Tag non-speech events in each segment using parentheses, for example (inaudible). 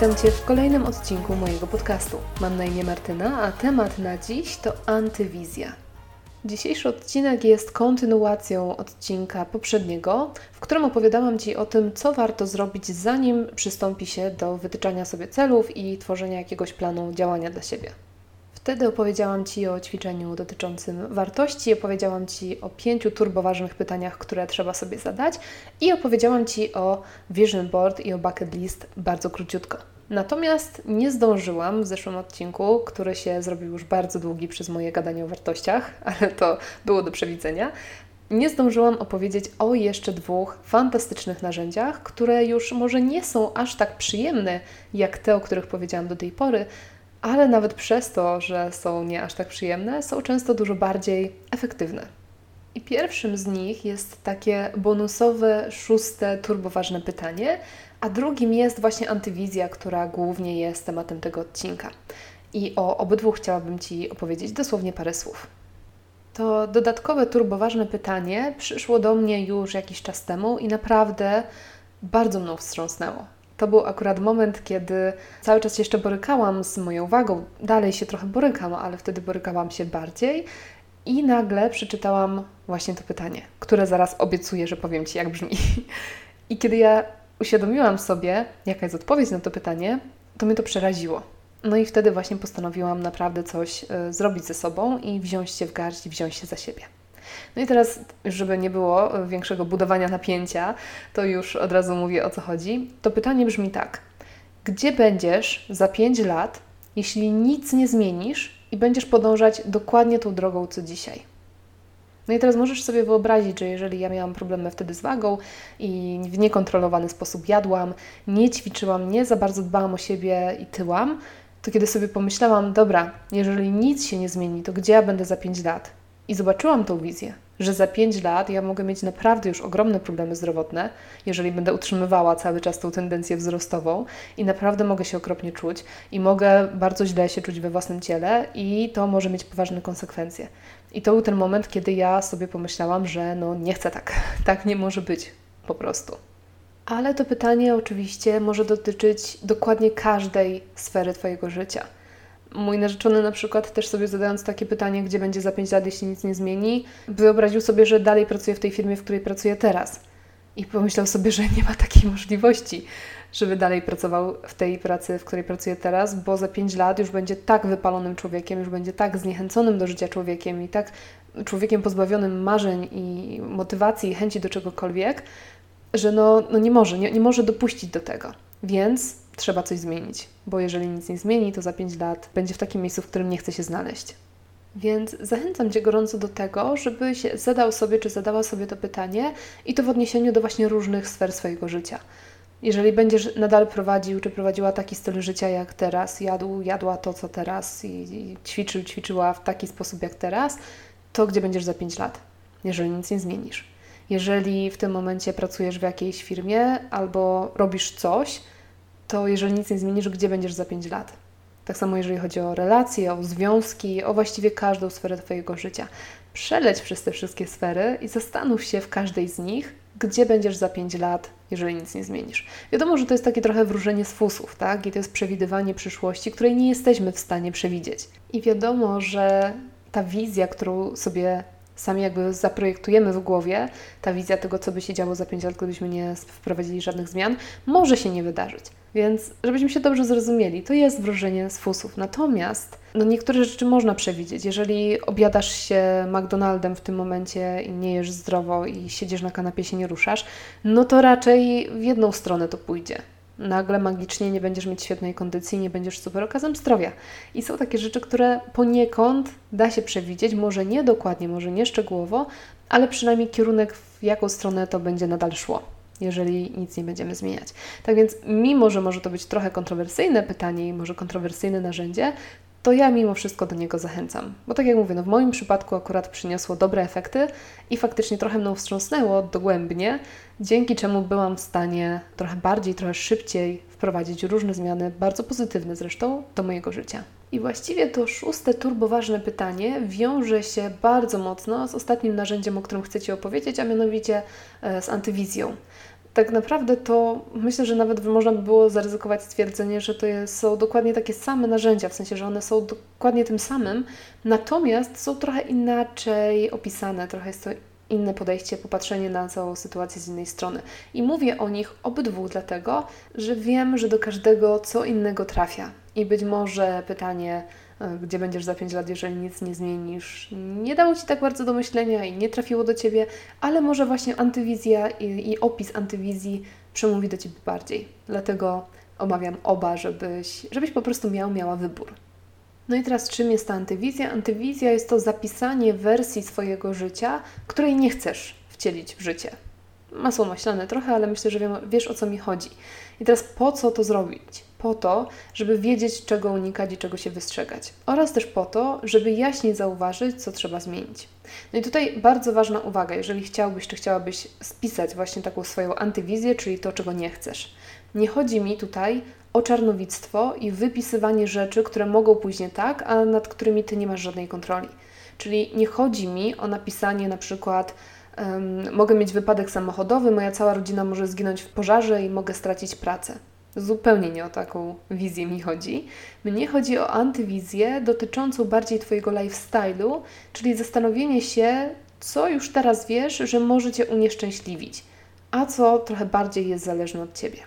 Witam Cię w kolejnym odcinku mojego podcastu. Mam na imię Martyna, a temat na dziś to antywizja. Dzisiejszy odcinek jest kontynuacją odcinka poprzedniego, w którym opowiadałam Ci o tym, co warto zrobić, zanim przystąpi się do wytyczania sobie celów i tworzenia jakiegoś planu działania dla siebie. Wtedy opowiedziałam Ci o ćwiczeniu dotyczącym wartości, opowiedziałam Ci o pięciu turboważnych pytaniach, które trzeba sobie zadać i opowiedziałam Ci o vision board i o bucket list bardzo króciutko. Natomiast nie zdążyłam w zeszłym odcinku, który się zrobił już bardzo długi przez moje gadanie o wartościach, (laughs) ale to było do przewidzenia. Nie zdążyłam opowiedzieć o jeszcze dwóch fantastycznych narzędziach, które już może nie są aż tak przyjemne jak te, o których powiedziałam do tej pory, ale nawet przez to, że są nie aż tak przyjemne, są często dużo bardziej efektywne. I pierwszym z nich jest takie bonusowe, szóste, turboważne pytanie, a drugim jest właśnie antywizja, która głównie jest tematem tego odcinka. I o obydwu chciałabym Ci opowiedzieć dosłownie parę słów. To dodatkowe, turboważne pytanie przyszło do mnie już jakiś czas temu i naprawdę bardzo mną wstrząsnęło. To był akurat moment, kiedy cały czas jeszcze borykałam z moją wagą. Dalej się trochę borykam, ale wtedy borykałam się bardziej. I nagle przeczytałam właśnie to pytanie, które zaraz obiecuję, że powiem Ci, jak brzmi. I kiedy ja uświadomiłam sobie, jaka jest odpowiedź na to pytanie, to mnie to przeraziło. No i wtedy właśnie postanowiłam naprawdę coś y, zrobić ze sobą i wziąć się w garść wziąć się za siebie. No i teraz, żeby nie było większego budowania napięcia, to już od razu mówię o co chodzi. To pytanie brzmi tak: gdzie będziesz za 5 lat, jeśli nic nie zmienisz i będziesz podążać dokładnie tą drogą co dzisiaj? No i teraz możesz sobie wyobrazić, że jeżeli ja miałam problemy wtedy z wagą i w niekontrolowany sposób jadłam, nie ćwiczyłam, nie za bardzo dbałam o siebie i tyłam, to kiedy sobie pomyślałam, dobra, jeżeli nic się nie zmieni, to gdzie ja będę za 5 lat? I zobaczyłam tą wizję, że za 5 lat ja mogę mieć naprawdę już ogromne problemy zdrowotne, jeżeli będę utrzymywała cały czas tą tendencję wzrostową i naprawdę mogę się okropnie czuć i mogę bardzo źle się czuć we własnym ciele i to może mieć poważne konsekwencje. I to był ten moment, kiedy ja sobie pomyślałam, że no nie chcę tak, (laughs) tak nie może być po prostu. Ale to pytanie oczywiście może dotyczyć dokładnie każdej sfery Twojego życia – Mój narzeczony na przykład też sobie zadając takie pytanie, gdzie będzie za 5 lat, jeśli nic nie zmieni, wyobraził sobie, że dalej pracuje w tej firmie, w której pracuje teraz. I pomyślał sobie, że nie ma takiej możliwości, żeby dalej pracował w tej pracy, w której pracuje teraz, bo za 5 lat już będzie tak wypalonym człowiekiem, już będzie tak zniechęconym do życia człowiekiem i tak człowiekiem pozbawionym marzeń i motywacji i chęci do czegokolwiek, że no, no nie może, nie, nie może dopuścić do tego. Więc trzeba coś zmienić, bo jeżeli nic nie zmieni, to za 5 lat będzie w takim miejscu, w którym nie chce się znaleźć. Więc zachęcam Cię gorąco do tego, żebyś zadał sobie czy zadała sobie to pytanie i to w odniesieniu do właśnie różnych sfer swojego życia. Jeżeli będziesz nadal prowadził czy prowadziła taki styl życia jak teraz, jadł, jadła to, co teraz i, ćwiczył, ćwiczyła w taki sposób jak teraz, to gdzie będziesz za 5 lat, jeżeli nic nie zmienisz. Jeżeli w tym momencie pracujesz w jakiejś firmie albo robisz coś, to jeżeli nic nie zmienisz, gdzie będziesz za 5 lat? Tak samo jeżeli chodzi o relacje, o związki, o właściwie każdą sferę Twojego życia. Przeleć przez te wszystkie sfery i zastanów się w każdej z nich, gdzie będziesz za 5 lat, jeżeli nic nie zmienisz. Wiadomo, że to jest takie trochę wróżenie z fusów, tak? I to jest przewidywanie przyszłości, której nie jesteśmy w stanie przewidzieć. I wiadomo, że ta wizja, którą sobie sami jakby zaprojektujemy w głowie, ta wizja tego, co by się działo za 5 lat, gdybyśmy nie wprowadzili żadnych zmian, może się nie wydarzyć. Więc, żebyśmy się dobrze zrozumieli, to jest wróżenie z fusów. Natomiast no niektóre rzeczy można przewidzieć. Jeżeli objadasz się McDonaldem w tym momencie i nie jesz zdrowo i siedzisz na kanapie, się nie ruszasz, no to raczej w jedną stronę to pójdzie. Nagle magicznie nie będziesz mieć świetnej kondycji, nie będziesz super okazem zdrowia. I są takie rzeczy, które poniekąd da się przewidzieć, może nie dokładnie, może nie szczegółowo, ale przynajmniej kierunek, w jaką stronę to będzie nadal szło jeżeli nic nie będziemy zmieniać. Tak więc, mimo że może to być trochę kontrowersyjne pytanie i może kontrowersyjne narzędzie, to ja mimo wszystko do niego zachęcam. Bo tak jak mówię, no w moim przypadku akurat przyniosło dobre efekty i faktycznie trochę mną wstrząsnęło dogłębnie, dzięki czemu byłam w stanie trochę bardziej, trochę szybciej wprowadzić różne zmiany, bardzo pozytywne zresztą, do mojego życia. I właściwie to szóste turboważne pytanie wiąże się bardzo mocno z ostatnim narzędziem, o którym chcę Ci opowiedzieć, a mianowicie e, z antywizją. Tak naprawdę to myślę, że nawet można by było zaryzykować stwierdzenie, że to jest, są dokładnie takie same narzędzia, w sensie, że one są dokładnie tym samym, natomiast są trochę inaczej opisane, trochę jest to inne podejście, popatrzenie na całą sytuację z innej strony. I mówię o nich obydwu dlatego, że wiem, że do każdego co innego trafia. I być może pytanie, gdzie będziesz za 5 lat, jeżeli nic nie zmienisz, nie dało Ci tak bardzo do myślenia i nie trafiło do Ciebie, ale może właśnie antywizja i, i opis antywizji przemówi do Ciebie bardziej. Dlatego omawiam oba, żebyś, żebyś po prostu miał, miała wybór. No i teraz czym jest ta antywizja? Antywizja jest to zapisanie wersji swojego życia, której nie chcesz wcielić w życie. Masło maślane trochę, ale myślę, że wiesz o co mi chodzi. I teraz po co to zrobić? Po to, żeby wiedzieć, czego unikać i czego się wystrzegać. Oraz też po to, żeby jaśniej zauważyć, co trzeba zmienić. No i tutaj bardzo ważna uwaga, jeżeli chciałbyś czy chciałabyś spisać właśnie taką swoją antywizję, czyli to, czego nie chcesz. Nie chodzi mi tutaj o czarnowictwo i wypisywanie rzeczy, które mogą pójść nie tak, a nad którymi ty nie masz żadnej kontroli. Czyli nie chodzi mi o napisanie na przykład mogę mieć wypadek samochodowy, moja cała rodzina może zginąć w pożarze i mogę stracić pracę. Zupełnie nie o taką wizję mi chodzi. Mnie chodzi o antywizję dotyczącą bardziej Twojego lifestyle'u, czyli zastanowienie się, co już teraz wiesz, że może Cię unieszczęśliwić, a co trochę bardziej jest zależne od Ciebie.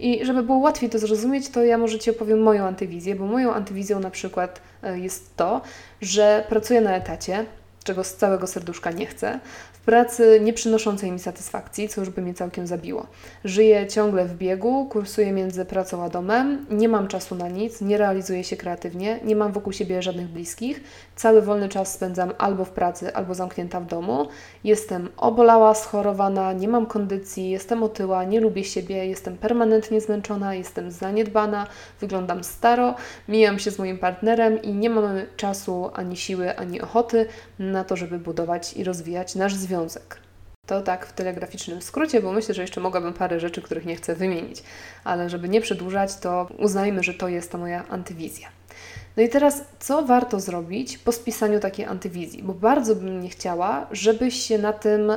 I żeby było łatwiej to zrozumieć, to ja może Ci opowiem moją antywizję, bo moją antywizją na przykład e, jest to, że pracuję na etacie, czego z całego serduszka nie chcę, pracy nie przynoszącej mi satysfakcji, co już by mnie całkiem zabiło. Żyję ciągle w biegu, kursuję między pracą a domem, nie mam czasu na nic, nie realizuję się kreatywnie, nie mam wokół siebie żadnych bliskich, cały wolny czas spędzam albo w pracy, albo zamknięta w domu. Jestem obolała, schorowana, nie mam kondycji, jestem otyła, nie lubię siebie, jestem permanentnie zmęczona, jestem zaniedbana, wyglądam staro, mijam się z moim partnerem i nie mamy czasu, ani siły, ani ochoty na to, żeby budować i rozwijać nasz związek. To tak w telegraficznym skrócie, bo myślę, że jeszcze mogłabym parę rzeczy, których nie chcę wymienić, ale żeby nie przedłużać, to uznajmy, że to jest ta moja antywizja. No i teraz, co warto zrobić po spisaniu takiej antywizji? Bo bardzo bym nie chciała, żebyś się na tym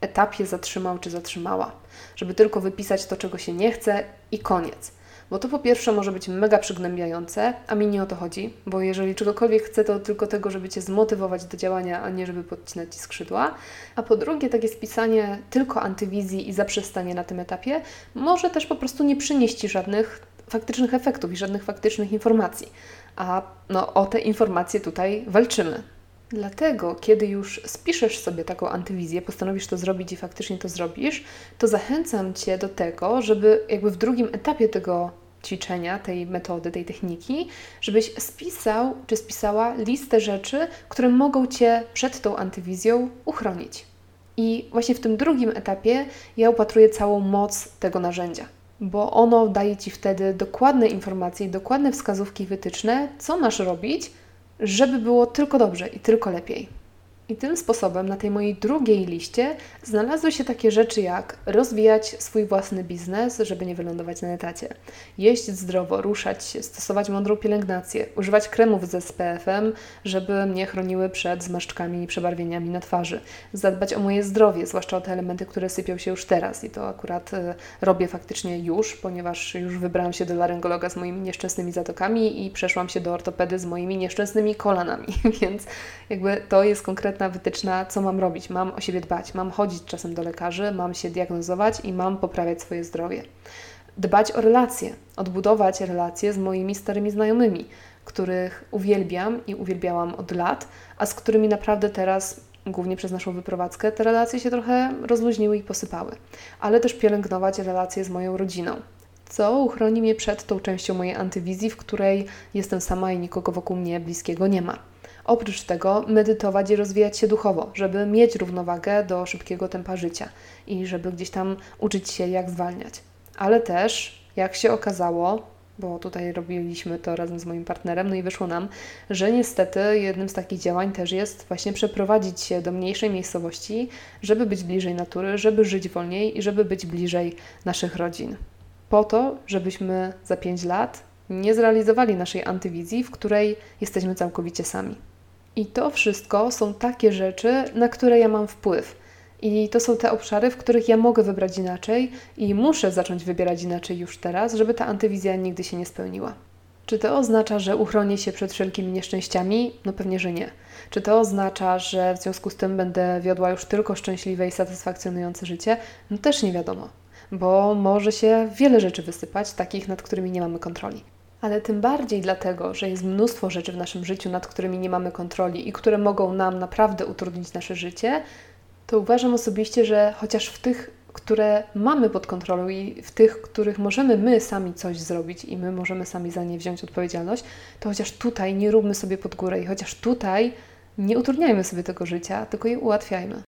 etapie zatrzymał czy zatrzymała, żeby tylko wypisać to, czego się nie chce i koniec. Bo to po pierwsze może być mega przygnębiające, a mi nie o to chodzi, bo jeżeli czegokolwiek chcę, to tylko tego, żeby Cię zmotywować do działania, a nie żeby podcinać Ci skrzydła. A po drugie, takie spisanie tylko antywizji i zaprzestanie na tym etapie może też po prostu nie przynieść Ci żadnych faktycznych efektów i żadnych faktycznych informacji. A no, o te informacje tutaj walczymy. Dlatego, kiedy już spiszesz sobie taką antywizję, postanowisz to zrobić i faktycznie to zrobisz, to zachęcam Cię do tego, żeby jakby w drugim etapie tego ćwiczenia, tej metody, tej techniki, żebyś spisał czy spisała listę rzeczy, które mogą Cię przed tą antywizją uchronić. I właśnie w tym drugim etapie ja upatruję całą moc tego narzędzia, bo ono daje Ci wtedy dokładne informacje i dokładne wskazówki wytyczne, co masz robić, żeby było tylko dobrze i tylko lepiej. I tym sposobem na tej mojej drugiej liście znalazły się takie rzeczy jak rozwijać swój własny biznes, żeby nie wylądować na etacie, jeść zdrowo, ruszać się, stosować mądrą pielęgnację, używać kremów ze SPF-em, żeby mnie chroniły przed zmarszczkami i przebarwieniami na twarzy, zadbać o moje zdrowie, zwłaszcza o te elementy, które sypią się już teraz. I to akurat y, robię faktycznie już, ponieważ już wybrałam się do laryngologa z moimi nieszczęsnymi zatokami i przeszłam się do ortopedy z moimi nieszczęsnymi kolanami, (laughs) więc jakby to jest konkretnie konkretna wytyczna, co mam robić. Mam o siebie dbać, mam chodzić czasem do lekarzy, mam się diagnozować i mam poprawiać swoje zdrowie. Dbać o relacje, odbudować relacje z moimi starymi znajomymi, których uwielbiam i uwielbiałam od lat, a z którymi naprawdę teraz głównie przez naszą wyprowadzkę, te relacje się trochę rozluźniły i posypały, ale też pielęgnować relacje z moją rodziną, co uchroni mnie przed tą częścią mojej antywizji, w której jestem sama i nikogo wokół mnie bliskiego nie ma. Oprócz tego medytować i rozwijać się duchowo, żeby mieć równowagę do szybkiego tempa życia i żeby gdzieś tam uczyć się, jak zwalniać. Ale też, jak się okazało, bo tutaj robiliśmy to razem z moim partnerem, no i wyszło nam, że niestety jednym z takich działań też jest właśnie przeprowadzić się do mniejszej miejscowości, żeby być bliżej natury, żeby żyć wolniej i żeby być bliżej naszych rodzin. Po to, żebyśmy za 5 lat nie zrealizowali naszej antywizji, w której jesteśmy całkowicie sami. I to wszystko są takie rzeczy, na które ja mam wpływ. I to są te obszary, w których ja mogę wybrać inaczej i muszę zacząć wybierać inaczej już teraz, żeby ta antywizja nigdy się nie spełniła. Czy to oznacza, że uchronię się przed wszelkimi nieszczęściami? No pewnie, że nie. Czy to oznacza, że w związku z tym będę wiodła już tylko szczęśliwe i satysfakcjonujące życie? No też nie wiadomo, bo może się wiele rzeczy wysypać, takich, nad którymi nie mamy kontroli. Ale tym bardziej dlatego, że jest mnóstwo rzeczy w naszym życiu, nad którymi nie mamy kontroli i które mogą nam naprawdę utrudnić nasze życie, to uważam osobiście, że chociaż w tych, które mamy pod kontrolą i w tych, których możemy my sami coś zrobić i my możemy sami za nie wziąć odpowiedzialność, to chociaż tutaj nie róbmy sobie pod górę i chociaż tutaj nie utrudniajmy sobie tego życia, tylko je ułatwiajmy.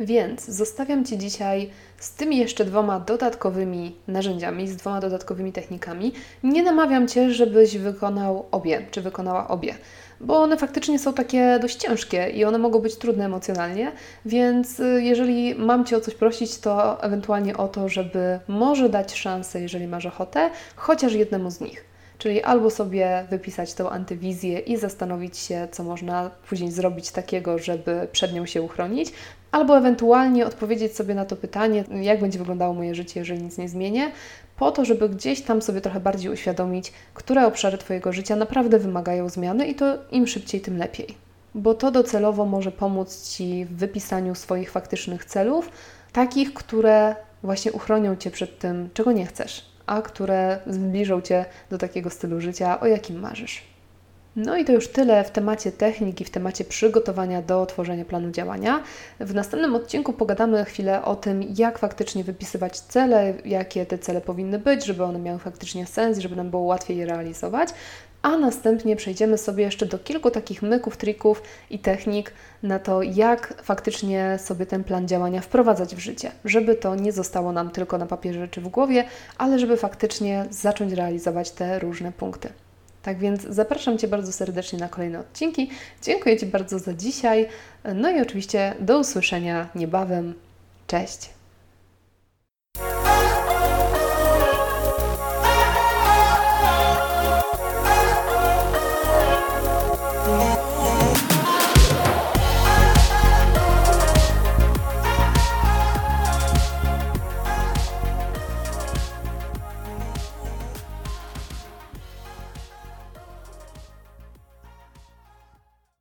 Więc zostawiam Ci dzisiaj z tymi jeszcze dwoma dodatkowymi narzędziami, z dwoma dodatkowymi technikami. Nie namawiam Cię, żebyś wykonał obie, czy wykonała obie, bo one faktycznie są takie dość ciężkie i one mogą być trudne emocjonalnie, więc y, jeżeli mam Cię o coś prosić, to ewentualnie o to, żeby może dać szansę, jeżeli masz ochotę, chociaż jednemu z nich. Czyli albo sobie wypisać tą antywizję i zastanowić się, co można później zrobić takiego, żeby przed nią się uchronić, albo ewentualnie odpowiedzieć sobie na to pytanie, jak będzie wyglądało moje życie, jeżeli nic nie zmienię, po to, żeby gdzieś tam sobie trochę bardziej uświadomić, które obszary Twojego życia naprawdę wymagają zmiany i to im szybciej, tym lepiej. Bo to docelowo może pomóc Ci w wypisaniu swoich faktycznych celów, takich, które właśnie uchronią Cię przed tym, czego nie chcesz, a które zbliżą Cię do takiego stylu życia, o jakim marzysz. No i to już tyle w temacie techniki, w temacie przygotowania do tworzenia planu działania. W następnym odcinku pogadamy chwilę o tym, jak faktycznie wypisywać cele, jakie te cele powinny być, żeby one miały faktycznie sens, żeby nam było łatwiej je realizować. A następnie przejdziemy sobie jeszcze do kilku takich myków, trików i technik na to, jak faktycznie sobie ten plan działania wprowadzać w życie, żeby to nie zostało nam tylko na papierze czy w głowie, ale żeby faktycznie zacząć realizować te różne punkty. Tak więc zapraszam Cię bardzo serdecznie na kolejne odcinki. Dziękuję Ci bardzo za dzisiaj. No i oczywiście do usłyszenia niebawem. Cześć!